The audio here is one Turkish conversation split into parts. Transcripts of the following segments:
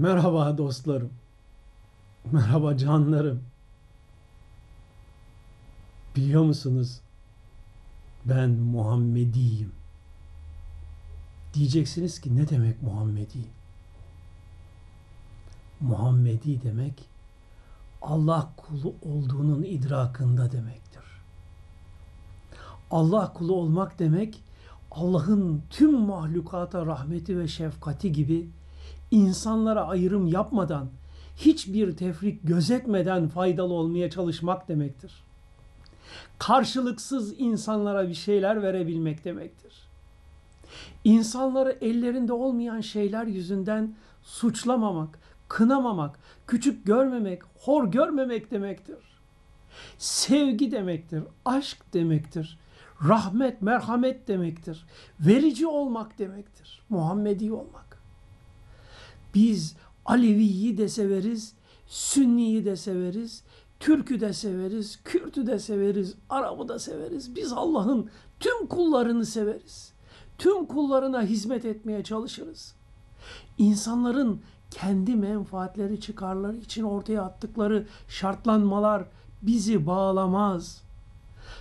Merhaba dostlarım. Merhaba canlarım. Biliyor musunuz? Ben Muhammediyim. Diyeceksiniz ki ne demek Muhammedi? Muhammedi demek Allah kulu olduğunun idrakında demektir. Allah kulu olmak demek Allah'ın tüm mahlukata rahmeti ve şefkati gibi insanlara ayrım yapmadan, hiçbir tefrik gözetmeden faydalı olmaya çalışmak demektir. Karşılıksız insanlara bir şeyler verebilmek demektir. İnsanları ellerinde olmayan şeyler yüzünden suçlamamak, kınamamak, küçük görmemek, hor görmemek demektir. Sevgi demektir, aşk demektir, rahmet, merhamet demektir. Verici olmak demektir, Muhammedi olmak. Biz Alevi'yi de severiz, Sünni'yi de severiz, Türk'ü de severiz, Kürt'ü de severiz, Arap'ı da severiz. Biz Allah'ın tüm kullarını severiz. Tüm kullarına hizmet etmeye çalışırız. İnsanların kendi menfaatleri, çıkarları için ortaya attıkları şartlanmalar bizi bağlamaz.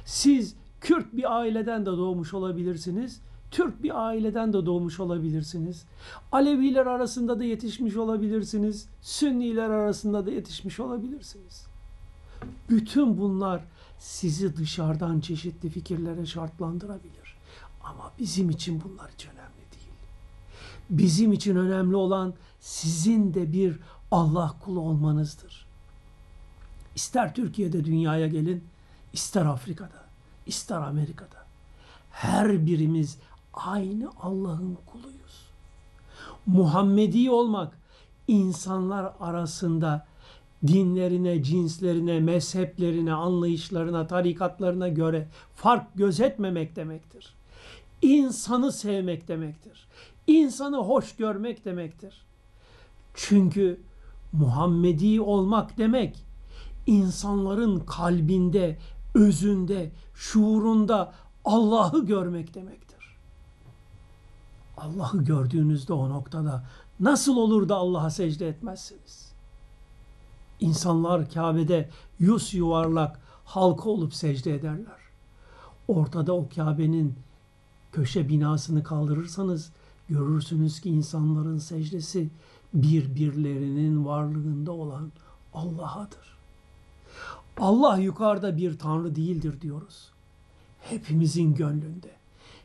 Siz Kürt bir aileden de doğmuş olabilirsiniz. Türk bir aileden de doğmuş olabilirsiniz. Aleviler arasında da yetişmiş olabilirsiniz. Sünniler arasında da yetişmiş olabilirsiniz. Bütün bunlar sizi dışarıdan çeşitli fikirlere şartlandırabilir. Ama bizim için bunlar hiç önemli değil. Bizim için önemli olan sizin de bir Allah kulu olmanızdır. İster Türkiye'de dünyaya gelin, ister Afrika'da, ister Amerika'da. Her birimiz aynı Allah'ın kuluyuz. Muhammedi olmak insanlar arasında dinlerine, cinslerine, mezheplerine, anlayışlarına, tarikatlarına göre fark gözetmemek demektir. İnsanı sevmek demektir. İnsanı hoş görmek demektir. Çünkü Muhammedi olmak demek insanların kalbinde, özünde, şuurunda Allah'ı görmek demektir. Allah'ı gördüğünüzde o noktada nasıl olur da Allah'a secde etmezsiniz? İnsanlar Kabe'de yüz yuvarlak halka olup secde ederler. Ortada o Kabe'nin köşe binasını kaldırırsanız görürsünüz ki insanların secdesi birbirlerinin varlığında olan Allah'adır. Allah yukarıda bir tanrı değildir diyoruz. Hepimizin gönlünde,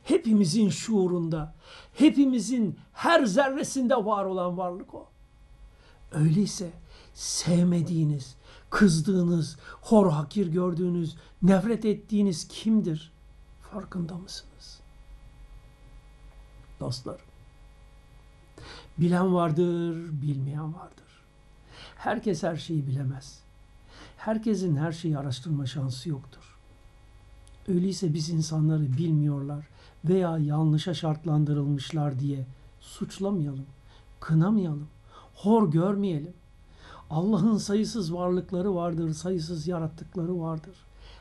hepimizin şuurunda, hepimizin her zerresinde var olan varlık o. Öyleyse sevmediğiniz, kızdığınız, hor hakir gördüğünüz, nefret ettiğiniz kimdir? Farkında mısınız? Dostlar, bilen vardır, bilmeyen vardır. Herkes her şeyi bilemez. Herkesin her şeyi araştırma şansı yoktur. Öyleyse biz insanları bilmiyorlar veya yanlışa şartlandırılmışlar diye suçlamayalım, kınamayalım, hor görmeyelim. Allah'ın sayısız varlıkları vardır, sayısız yarattıkları vardır.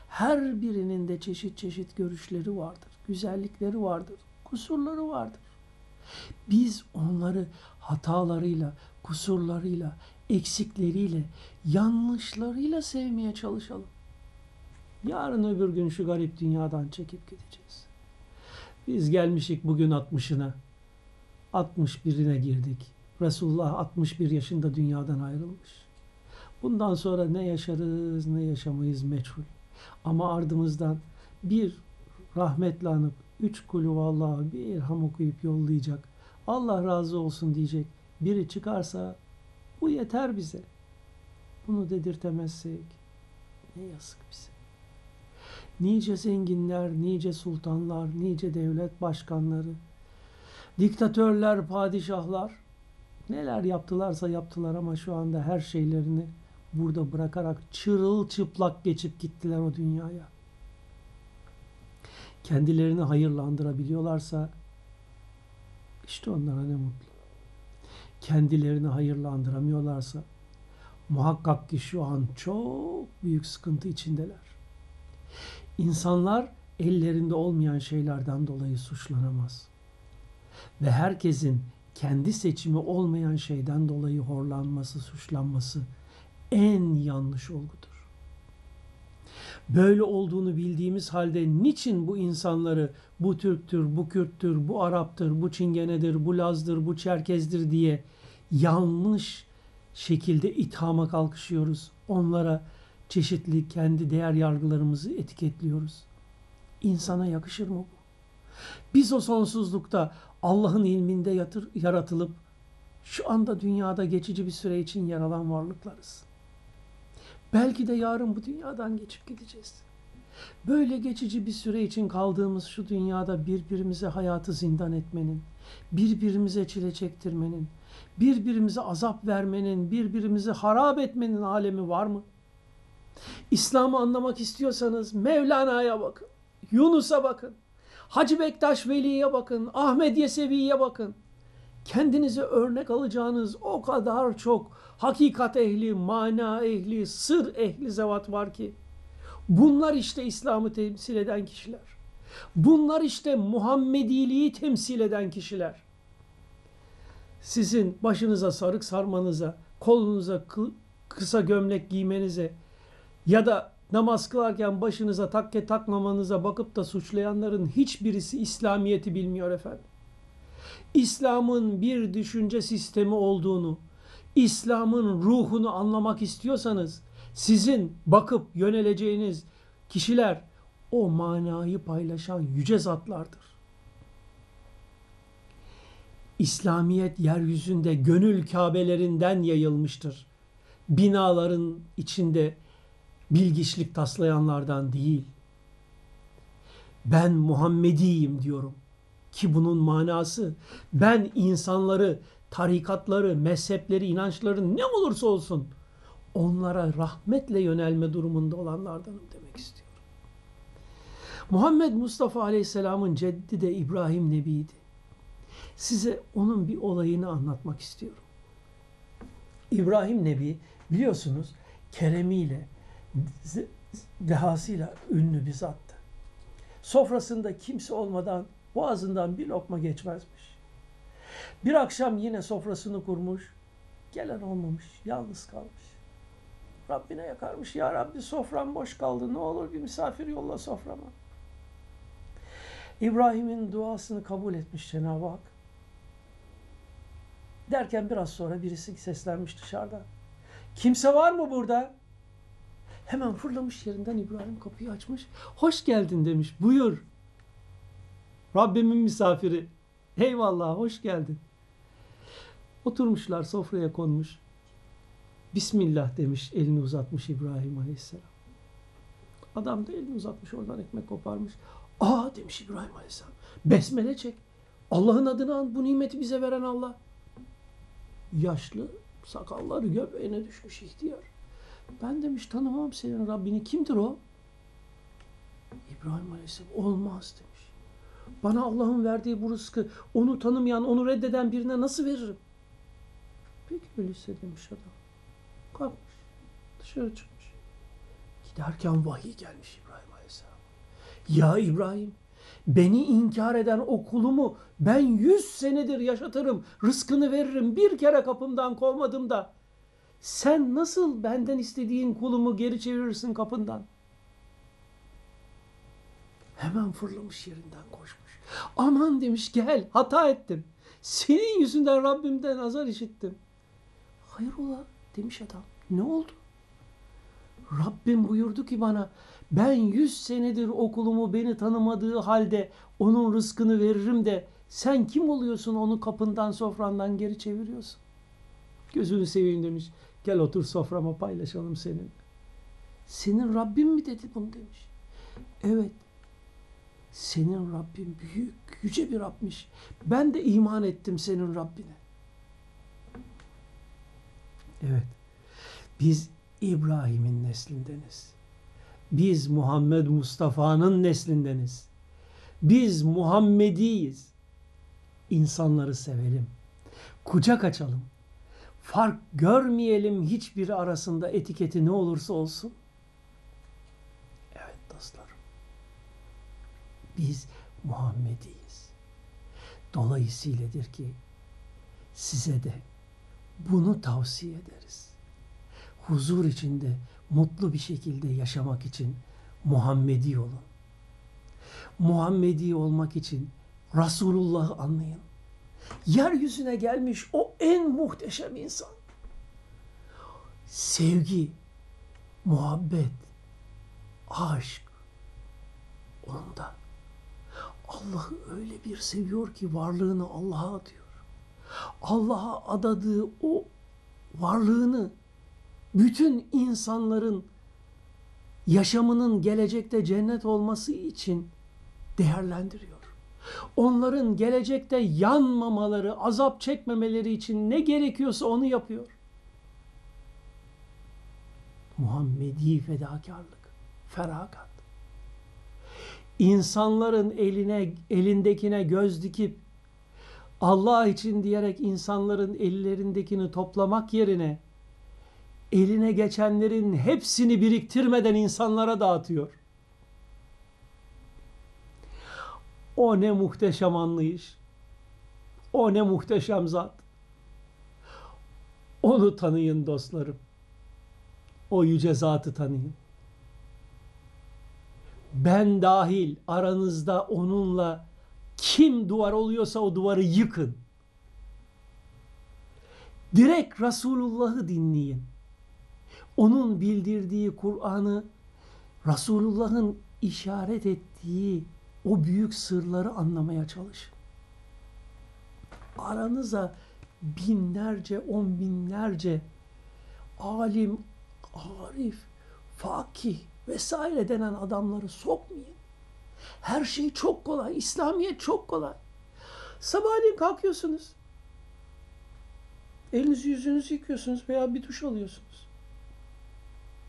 Her birinin de çeşit çeşit görüşleri vardır, güzellikleri vardır, kusurları vardır. Biz onları hatalarıyla, kusurlarıyla, eksikleriyle, yanlışlarıyla sevmeye çalışalım. Yarın öbür gün şu garip dünyadan çekip gideceğiz. Biz gelmişik bugün 60'ına. 61'ine girdik. Resulullah 61 yaşında dünyadan ayrılmış. Bundan sonra ne yaşarız ne yaşamayız meçhul. Ama ardımızdan bir rahmetle anıp üç kulü vallahi bir ilham okuyup yollayacak. Allah razı olsun diyecek. Biri çıkarsa bu yeter bize. Bunu dedirtemezsek ne yazık bize. Nice zenginler, nice sultanlar, nice devlet başkanları, diktatörler, padişahlar neler yaptılarsa yaptılar ama şu anda her şeylerini burada bırakarak çırılçıplak geçip gittiler o dünyaya. Kendilerini hayırlandırabiliyorlarsa işte onlara ne mutlu. Kendilerini hayırlandıramıyorlarsa muhakkak ki şu an çok büyük sıkıntı içindeler. İnsanlar ellerinde olmayan şeylerden dolayı suçlanamaz. Ve herkesin kendi seçimi olmayan şeyden dolayı horlanması, suçlanması en yanlış olgudur. Böyle olduğunu bildiğimiz halde niçin bu insanları bu Türktür, bu Kürttür, bu Araptır, bu Çingenedir, bu Laz'dır, bu Çerkez'dir diye yanlış şekilde ithama kalkışıyoruz. Onlara çeşitli kendi değer yargılarımızı etiketliyoruz. İnsana yakışır mı bu? Biz o sonsuzlukta Allah'ın ilminde yatır, yaratılıp şu anda dünyada geçici bir süre için yer alan varlıklarız. Belki de yarın bu dünyadan geçip gideceğiz. Böyle geçici bir süre için kaldığımız şu dünyada birbirimize hayatı zindan etmenin, birbirimize çile çektirmenin, birbirimize azap vermenin, birbirimizi harap etmenin alemi var mı? İslam'ı anlamak istiyorsanız Mevlana'ya bakın, Yunus'a bakın, Hacı Bektaş Veli'ye bakın, Ahmet Yesevi'ye bakın. Kendinize örnek alacağınız o kadar çok hakikat ehli, mana ehli, sır ehli zevat var ki. Bunlar işte İslam'ı temsil eden kişiler. Bunlar işte Muhammediliği temsil eden kişiler. Sizin başınıza sarık sarmanıza, kolunuza kısa gömlek giymenize ya da namaz kılarken başınıza takke takmamanıza bakıp da suçlayanların hiçbirisi İslamiyet'i bilmiyor efendim. İslam'ın bir düşünce sistemi olduğunu, İslam'ın ruhunu anlamak istiyorsanız sizin bakıp yöneleceğiniz kişiler o manayı paylaşan yüce zatlardır. İslamiyet yeryüzünde gönül kabelerinden yayılmıştır. Binaların içinde bilgiçlik taslayanlardan değil. Ben Muhammediyim diyorum ki bunun manası ben insanları, tarikatları, mezhepleri, inançları ne olursa olsun onlara rahmetle yönelme durumunda olanlardanım demek istiyorum. Muhammed Mustafa Aleyhisselam'ın ceddi de İbrahim Nebi'ydi. Size onun bir olayını anlatmak istiyorum. İbrahim Nebi biliyorsunuz keremiyle, dehasıyla ünlü bir zattı. Sofrasında kimse olmadan boğazından bir lokma geçmezmiş. Bir akşam yine sofrasını kurmuş, gelen olmamış, yalnız kalmış. Rabbine yakarmış, ya Rabbi sofram boş kaldı, ne olur bir misafir yolla soframa. İbrahim'in duasını kabul etmiş Cenab-ı Hak. Derken biraz sonra birisi seslenmiş dışarıda. Kimse var mı burada? Hemen fırlamış yerinden İbrahim kapıyı açmış. Hoş geldin demiş. Buyur. Rabbimin misafiri. Eyvallah hoş geldin. Oturmuşlar sofraya konmuş. Bismillah demiş elini uzatmış İbrahim Aleyhisselam. Adam da elini uzatmış oradan ekmek koparmış. Aa demiş İbrahim Aleyhisselam. Besmele çek. Allah'ın adını an bu nimeti bize veren Allah. Yaşlı sakalları göbeğine düşmüş ihtiyar. Ben demiş tanımam senin Rabbini. Kimdir o? İbrahim Aleyhisselam olmaz demiş. Bana Allah'ın verdiği bu rızkı onu tanımayan, onu reddeden birine nasıl veririm? Peki öyleyse demiş adam. Kalkmış. Dışarı çıkmış. Giderken vahiy gelmiş İbrahim Aleyhisselam. Ya İbrahim beni inkar eden o kulumu ben yüz senedir yaşatırım, rızkını veririm, bir kere kapımdan kovmadım da sen nasıl benden istediğin kulumu geri çevirirsin kapından? Hemen fırlamış yerinden koşmuş. Aman demiş gel hata ettim. Senin yüzünden Rabbimden azar işittim. Hayrola demiş adam. Ne oldu? Rabbim buyurdu ki bana ben yüz senedir okulumu beni tanımadığı halde onun rızkını veririm de sen kim oluyorsun onu kapından sofrandan geri çeviriyorsun. Gözünü seveyim demiş. Gel otur soframa paylaşalım senin. Senin Rabbin mi dedi bunu demiş. Evet. Senin Rabbin büyük, yüce bir Rabbmiş. Ben de iman ettim senin Rabbine. Evet. Biz İbrahim'in neslindeniz. Biz Muhammed Mustafa'nın neslindeniz. Biz Muhammediyiz. İnsanları sevelim. Kucak açalım. Fark görmeyelim hiçbir arasında etiketi ne olursa olsun. Evet dostlarım. Biz Muhammediyiz. Dolayısıyladır ki size de bunu tavsiye ederiz. Huzur içinde mutlu bir şekilde yaşamak için Muhammedi olun. Muhammedi olmak için Resulullah'ı anlayın. Yeryüzüne gelmiş o en muhteşem insan. Sevgi, muhabbet, aşk onda. Allah'ı öyle bir seviyor ki varlığını Allah'a adıyor. Allah'a adadığı o varlığını bütün insanların yaşamının gelecekte cennet olması için değerlendiriyor. Onların gelecekte yanmamaları, azap çekmemeleri için ne gerekiyorsa onu yapıyor. Muhammedi fedakarlık, feragat. İnsanların eline, elindekine göz dikip Allah için diyerek insanların ellerindekini toplamak yerine eline geçenlerin hepsini biriktirmeden insanlara dağıtıyor. O ne muhteşem anlayış. O ne muhteşem zat. Onu tanıyın dostlarım. O yüce zatı tanıyın. Ben dahil aranızda onunla kim duvar oluyorsa o duvarı yıkın. Direkt Resulullah'ı dinleyin. Onun bildirdiği Kur'an'ı, Resulullah'ın işaret ettiği o büyük sırları anlamaya çalışın. Aranıza binlerce, on binlerce alim, arif, fakih vesaire denen adamları sokmayın. Her şey çok kolay. İslamiyet çok kolay. Sabahleyin kalkıyorsunuz. Elinizi yüzünüzü yıkıyorsunuz veya bir duş alıyorsunuz.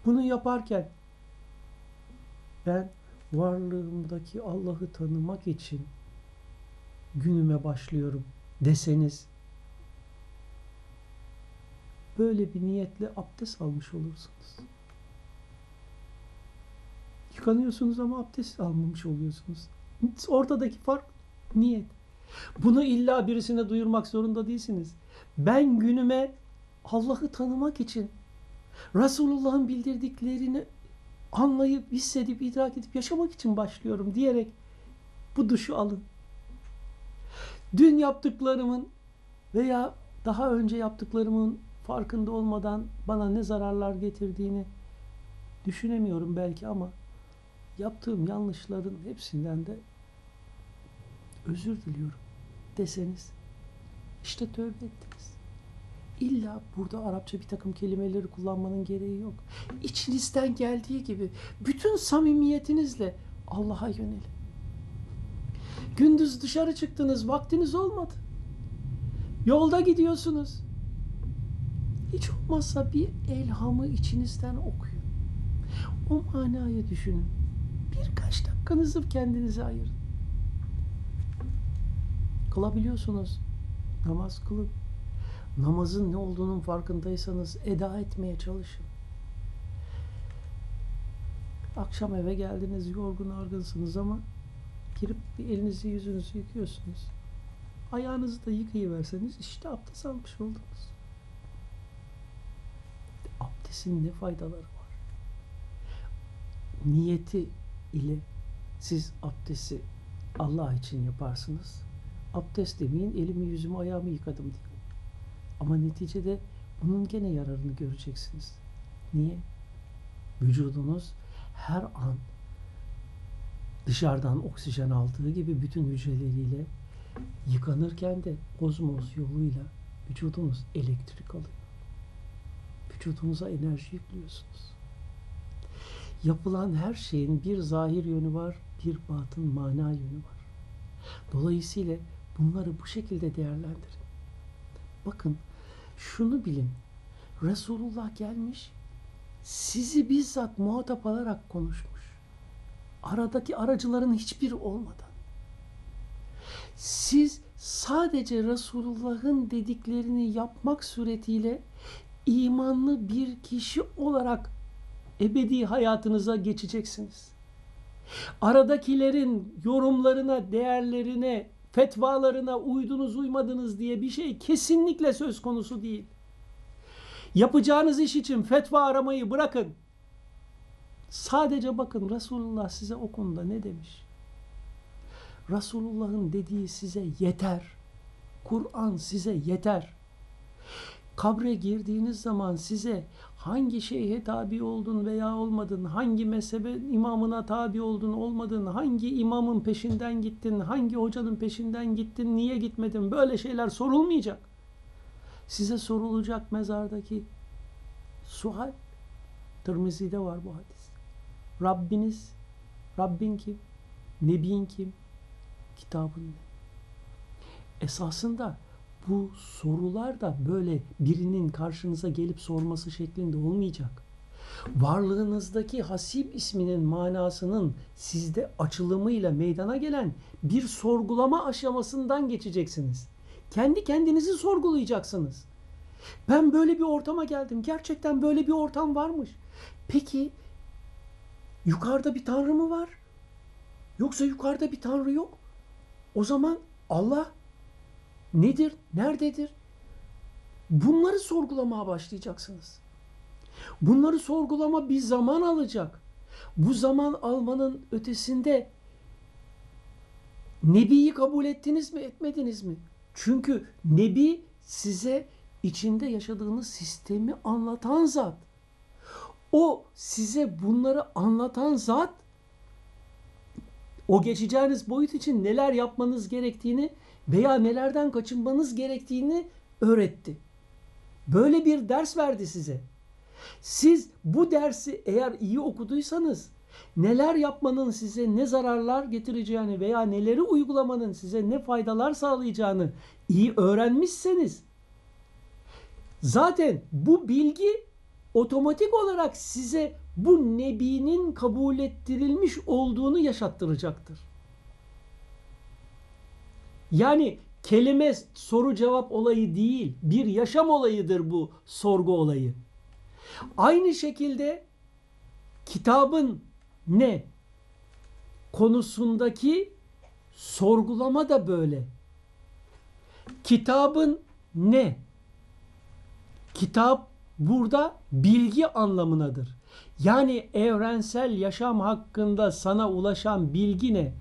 Bunu yaparken ben varlığımdaki Allah'ı tanımak için günüme başlıyorum deseniz böyle bir niyetle abdest almış olursunuz. Yıkanıyorsunuz ama abdest almamış oluyorsunuz. Ortadaki fark niyet. Bunu illa birisine duyurmak zorunda değilsiniz. Ben günüme Allah'ı tanımak için Resulullah'ın bildirdiklerini anlayıp, hissedip, idrak edip yaşamak için başlıyorum diyerek bu duşu alın. Dün yaptıklarımın veya daha önce yaptıklarımın farkında olmadan bana ne zararlar getirdiğini düşünemiyorum belki ama yaptığım yanlışların hepsinden de özür diliyorum deseniz işte tövbe ettiniz. İlla burada Arapça bir takım kelimeleri kullanmanın gereği yok. İçinizden geldiği gibi bütün samimiyetinizle Allah'a yönelin. Gündüz dışarı çıktınız, vaktiniz olmadı. Yolda gidiyorsunuz. Hiç olmazsa bir elhamı içinizden okuyun. O manayı düşünün. Birkaç dakikanızı kendinize ayırın. Kılabiliyorsunuz. Namaz kılın. Namazın ne olduğunun farkındaysanız eda etmeye çalışın. Akşam eve geldiniz yorgun argınsınız ama girip bir elinizi yüzünüzü yıkıyorsunuz. Ayağınızı da yıkayıverseniz işte abdest almış oldunuz. Abdestin ne faydaları var? Niyeti ile siz abdesti Allah için yaparsınız. Abdest demeyin elimi yüzümü ayağımı yıkadım deyin. Ama neticede bunun gene yararını göreceksiniz. Niye? Vücudunuz her an dışarıdan oksijen aldığı gibi bütün hücreleriyle yıkanırken de ozmoz yoluyla vücudunuz elektrik alıyor. Vücudunuza enerji yüklüyorsunuz. Yapılan her şeyin bir zahir yönü var, bir batın mana yönü var. Dolayısıyla bunları bu şekilde değerlendirin. Bakın şunu bilin. Resulullah gelmiş sizi bizzat muhatap alarak konuşmuş. Aradaki aracıların hiçbir olmadan. Siz sadece Resulullah'ın dediklerini yapmak suretiyle imanlı bir kişi olarak ebedi hayatınıza geçeceksiniz. Aradakilerin yorumlarına, değerlerine, fetvalarına uydunuz uymadınız diye bir şey kesinlikle söz konusu değil. Yapacağınız iş için fetva aramayı bırakın. Sadece bakın Resulullah size o konuda ne demiş? Resulullah'ın dediği size yeter. Kur'an size yeter. Kabre girdiğiniz zaman size hangi şeyhe tabi oldun veya olmadın, hangi mezhebe imamına tabi oldun olmadın, hangi imamın peşinden gittin, hangi hocanın peşinden gittin, niye gitmedin böyle şeyler sorulmayacak. Size sorulacak mezardaki sual. Tirmizi'de var bu hadis. Rabbiniz, Rabbin kim? Nebin kim? Kitabın ne? Esasında bu sorular da böyle birinin karşınıza gelip sorması şeklinde olmayacak. Varlığınızdaki hasip isminin manasının sizde açılımıyla meydana gelen bir sorgulama aşamasından geçeceksiniz. Kendi kendinizi sorgulayacaksınız. Ben böyle bir ortama geldim. Gerçekten böyle bir ortam varmış. Peki yukarıda bir tanrı mı var? Yoksa yukarıda bir tanrı yok? O zaman Allah nedir? Nerededir? Bunları sorgulamaya başlayacaksınız. Bunları sorgulama bir zaman alacak. Bu zaman almanın ötesinde Nebi'yi kabul ettiniz mi, etmediniz mi? Çünkü Nebi size içinde yaşadığınız sistemi anlatan zat. O size bunları anlatan zat o geçeceğiniz boyut için neler yapmanız gerektiğini veya nelerden kaçınmanız gerektiğini öğretti. Böyle bir ders verdi size. Siz bu dersi eğer iyi okuduysanız neler yapmanın size ne zararlar getireceğini veya neleri uygulamanın size ne faydalar sağlayacağını iyi öğrenmişseniz zaten bu bilgi otomatik olarak size bu nebinin kabul ettirilmiş olduğunu yaşattıracaktır. Yani kelime soru cevap olayı değil, bir yaşam olayıdır bu sorgu olayı. Aynı şekilde kitabın ne konusundaki sorgulama da böyle. Kitabın ne? Kitap burada bilgi anlamınadır. Yani evrensel yaşam hakkında sana ulaşan bilgi ne?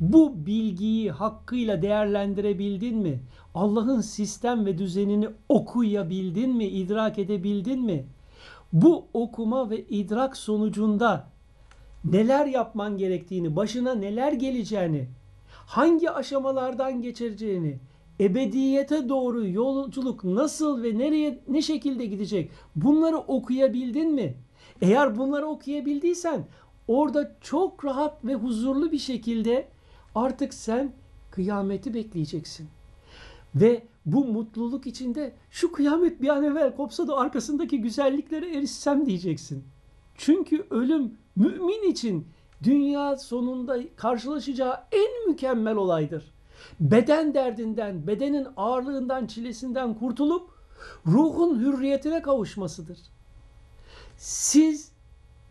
Bu bilgiyi hakkıyla değerlendirebildin mi? Allah'ın sistem ve düzenini okuyabildin mi? İdrak edebildin mi? Bu okuma ve idrak sonucunda neler yapman gerektiğini, başına neler geleceğini, hangi aşamalardan geçireceğini, ebediyete doğru yolculuk nasıl ve nereye ne şekilde gidecek bunları okuyabildin mi? Eğer bunları okuyabildiysen orada çok rahat ve huzurlu bir şekilde artık sen kıyameti bekleyeceksin. Ve bu mutluluk içinde şu kıyamet bir an evvel kopsa da arkasındaki güzelliklere erişsem diyeceksin. Çünkü ölüm mümin için dünya sonunda karşılaşacağı en mükemmel olaydır. Beden derdinden, bedenin ağırlığından, çilesinden kurtulup ruhun hürriyetine kavuşmasıdır. Siz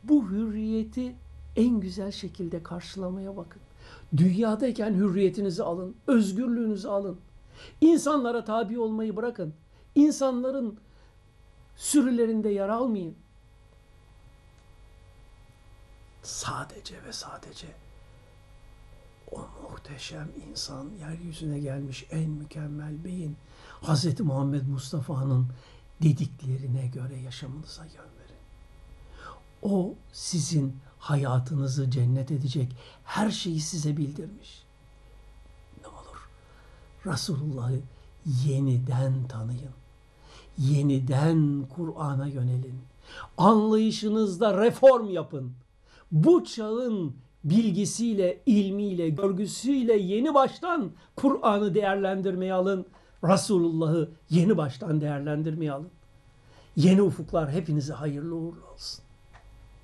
bu hürriyeti en güzel şekilde karşılamaya bakın. Dünyadayken hürriyetinizi alın, özgürlüğünüzü alın. İnsanlara tabi olmayı bırakın. İnsanların sürülerinde yer almayın. Sadece ve sadece o muhteşem insan, yeryüzüne gelmiş en mükemmel beyin, Hz. Muhammed Mustafa'nın dediklerine göre yaşamınıza yön. O sizin hayatınızı cennet edecek her şeyi size bildirmiş. Ne olur Resulullah'ı yeniden tanıyın. Yeniden Kur'an'a yönelin. Anlayışınızda reform yapın. Bu çağın bilgisiyle, ilmiyle, görgüsüyle yeni baştan Kur'an'ı değerlendirmeye alın. Resulullah'ı yeni baştan değerlendirmeye alın. Yeni ufuklar hepinize hayırlı uğurlu olsun.